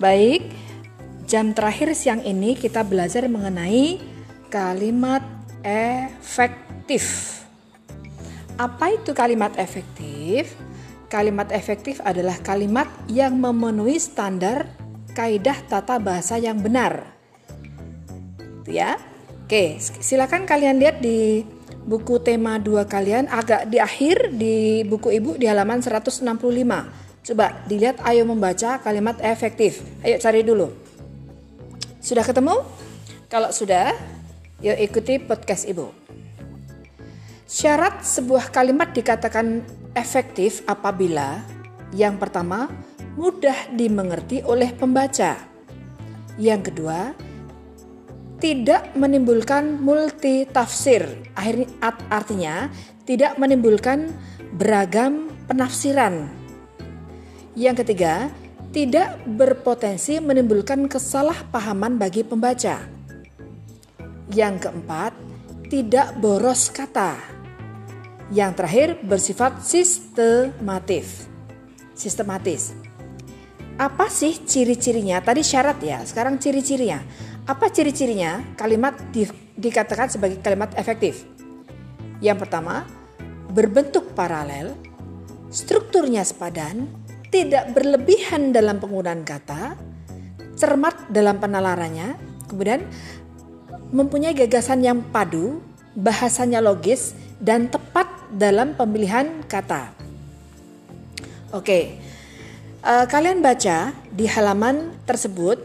Baik, jam terakhir siang ini kita belajar mengenai kalimat efektif. Apa itu kalimat efektif? Kalimat efektif adalah kalimat yang memenuhi standar kaidah tata bahasa yang benar. Ya. Oke, silakan kalian lihat di buku tema dua kalian agak di akhir di buku Ibu di halaman 165. Coba dilihat ayo membaca kalimat efektif. Ayo cari dulu. Sudah ketemu? Kalau sudah, yuk ikuti podcast Ibu. Syarat sebuah kalimat dikatakan efektif apabila yang pertama mudah dimengerti oleh pembaca. Yang kedua, tidak menimbulkan multi tafsir. Artinya, tidak menimbulkan beragam penafsiran yang ketiga, tidak berpotensi menimbulkan kesalahpahaman bagi pembaca. Yang keempat, tidak boros kata. Yang terakhir bersifat sistematis. Sistematis. Apa sih ciri-cirinya? Tadi syarat ya, sekarang ciri-cirinya. Apa ciri-cirinya kalimat di, dikatakan sebagai kalimat efektif? Yang pertama, berbentuk paralel, strukturnya sepadan, tidak berlebihan dalam penggunaan kata, cermat dalam penalarannya, kemudian mempunyai gagasan yang padu, bahasanya logis, dan tepat dalam pemilihan kata. Oke, uh, kalian baca di halaman tersebut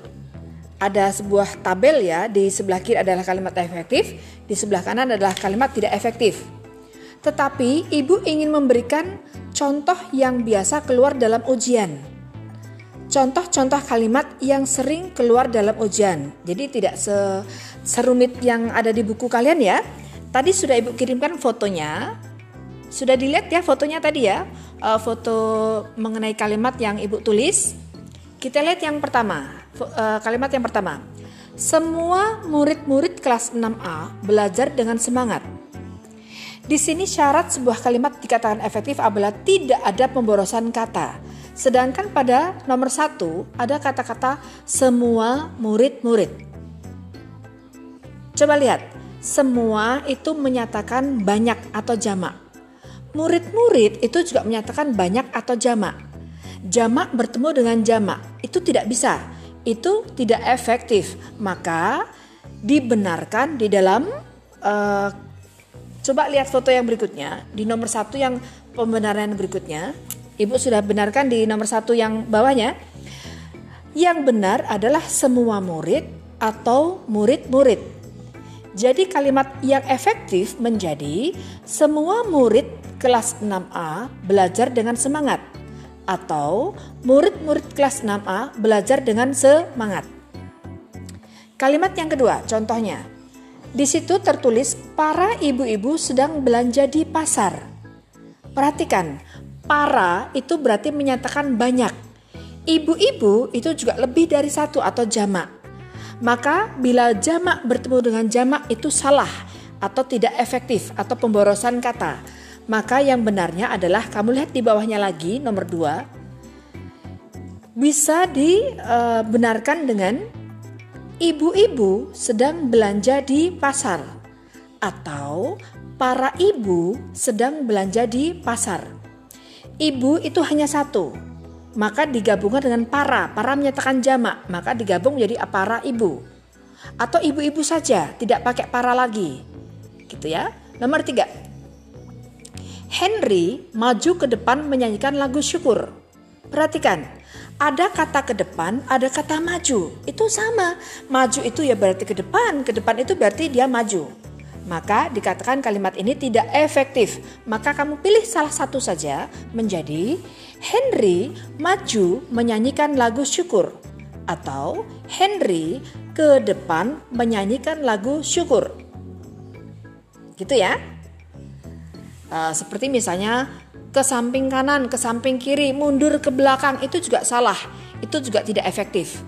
ada sebuah tabel ya, di sebelah kiri adalah kalimat efektif, di sebelah kanan adalah kalimat tidak efektif. Tetapi ibu ingin memberikan contoh yang biasa keluar dalam ujian. Contoh-contoh kalimat yang sering keluar dalam ujian. Jadi tidak serumit yang ada di buku kalian ya. Tadi sudah Ibu kirimkan fotonya. Sudah dilihat ya fotonya tadi ya. Uh, foto mengenai kalimat yang Ibu tulis. Kita lihat yang pertama. Uh, kalimat yang pertama. Semua murid-murid kelas 6A belajar dengan semangat. Di sini syarat sebuah kalimat dikatakan efektif apabila tidak ada pemborosan kata. Sedangkan pada nomor satu ada kata-kata semua murid-murid. Coba lihat, semua itu menyatakan banyak atau jamak. Murid-murid itu juga menyatakan banyak atau jamak. Jamak bertemu dengan jamak itu tidak bisa, itu tidak efektif. Maka dibenarkan di dalam uh, Coba lihat foto yang berikutnya di nomor satu yang pembenaran berikutnya. Ibu sudah benarkan di nomor satu yang bawahnya. Yang benar adalah semua murid atau murid-murid. Jadi kalimat yang efektif menjadi semua murid kelas 6A belajar dengan semangat atau murid-murid kelas 6A belajar dengan semangat. Kalimat yang kedua, contohnya di situ tertulis para ibu-ibu sedang belanja di pasar. Perhatikan, para itu berarti menyatakan banyak. Ibu-ibu itu juga lebih dari satu atau jamak. Maka bila jamak bertemu dengan jamak itu salah atau tidak efektif atau pemborosan kata. Maka yang benarnya adalah kamu lihat di bawahnya lagi nomor dua bisa dibenarkan dengan ibu-ibu sedang belanja di pasar atau para ibu sedang belanja di pasar. Ibu itu hanya satu, maka digabungkan dengan para. Para menyatakan jamak, maka digabung menjadi para ibu. Atau ibu-ibu saja, tidak pakai para lagi. Gitu ya. Nomor tiga. Henry maju ke depan menyanyikan lagu syukur. Perhatikan, ada kata ke depan, ada kata maju. Itu sama. Maju itu ya berarti ke depan, ke depan itu berarti dia maju. Maka dikatakan kalimat ini tidak efektif. Maka kamu pilih salah satu saja menjadi Henry maju menyanyikan lagu syukur atau Henry ke depan menyanyikan lagu syukur. Gitu ya. Uh, seperti misalnya ke samping kanan, ke samping kiri, mundur ke belakang itu juga salah. Itu juga tidak efektif.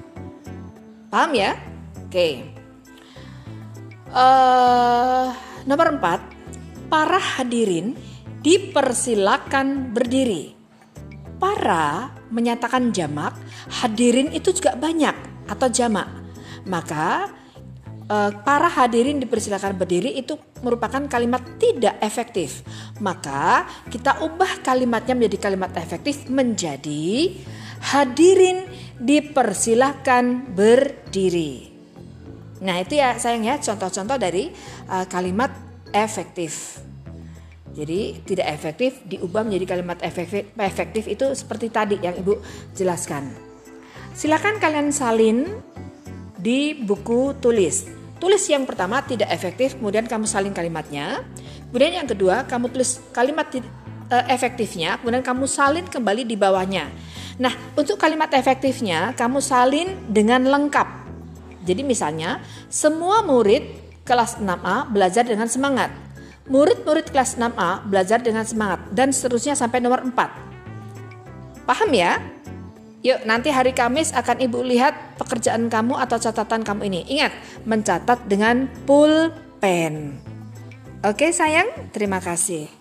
Paham ya? Oke. Uh, nomor empat, para hadirin dipersilakan berdiri. para menyatakan jamak, hadirin itu juga banyak atau jamak. Maka eh, para hadirin dipersilakan berdiri itu merupakan kalimat tidak efektif. Maka kita ubah kalimatnya menjadi kalimat efektif menjadi hadirin dipersilahkan berdiri. Nah itu ya sayang ya contoh-contoh dari uh, kalimat efektif. Jadi tidak efektif diubah menjadi kalimat efektif, efektif itu seperti tadi yang ibu jelaskan. Silakan kalian salin di buku tulis. Tulis yang pertama tidak efektif, kemudian kamu salin kalimatnya. Kemudian yang kedua kamu tulis kalimat uh, efektifnya, kemudian kamu salin kembali di bawahnya. Nah untuk kalimat efektifnya kamu salin dengan lengkap. Jadi misalnya semua murid kelas 6A belajar dengan semangat. Murid-murid kelas 6A belajar dengan semangat dan seterusnya sampai nomor 4. Paham ya? Yuk nanti hari Kamis akan Ibu lihat pekerjaan kamu atau catatan kamu ini. Ingat, mencatat dengan pulpen. Oke sayang, terima kasih.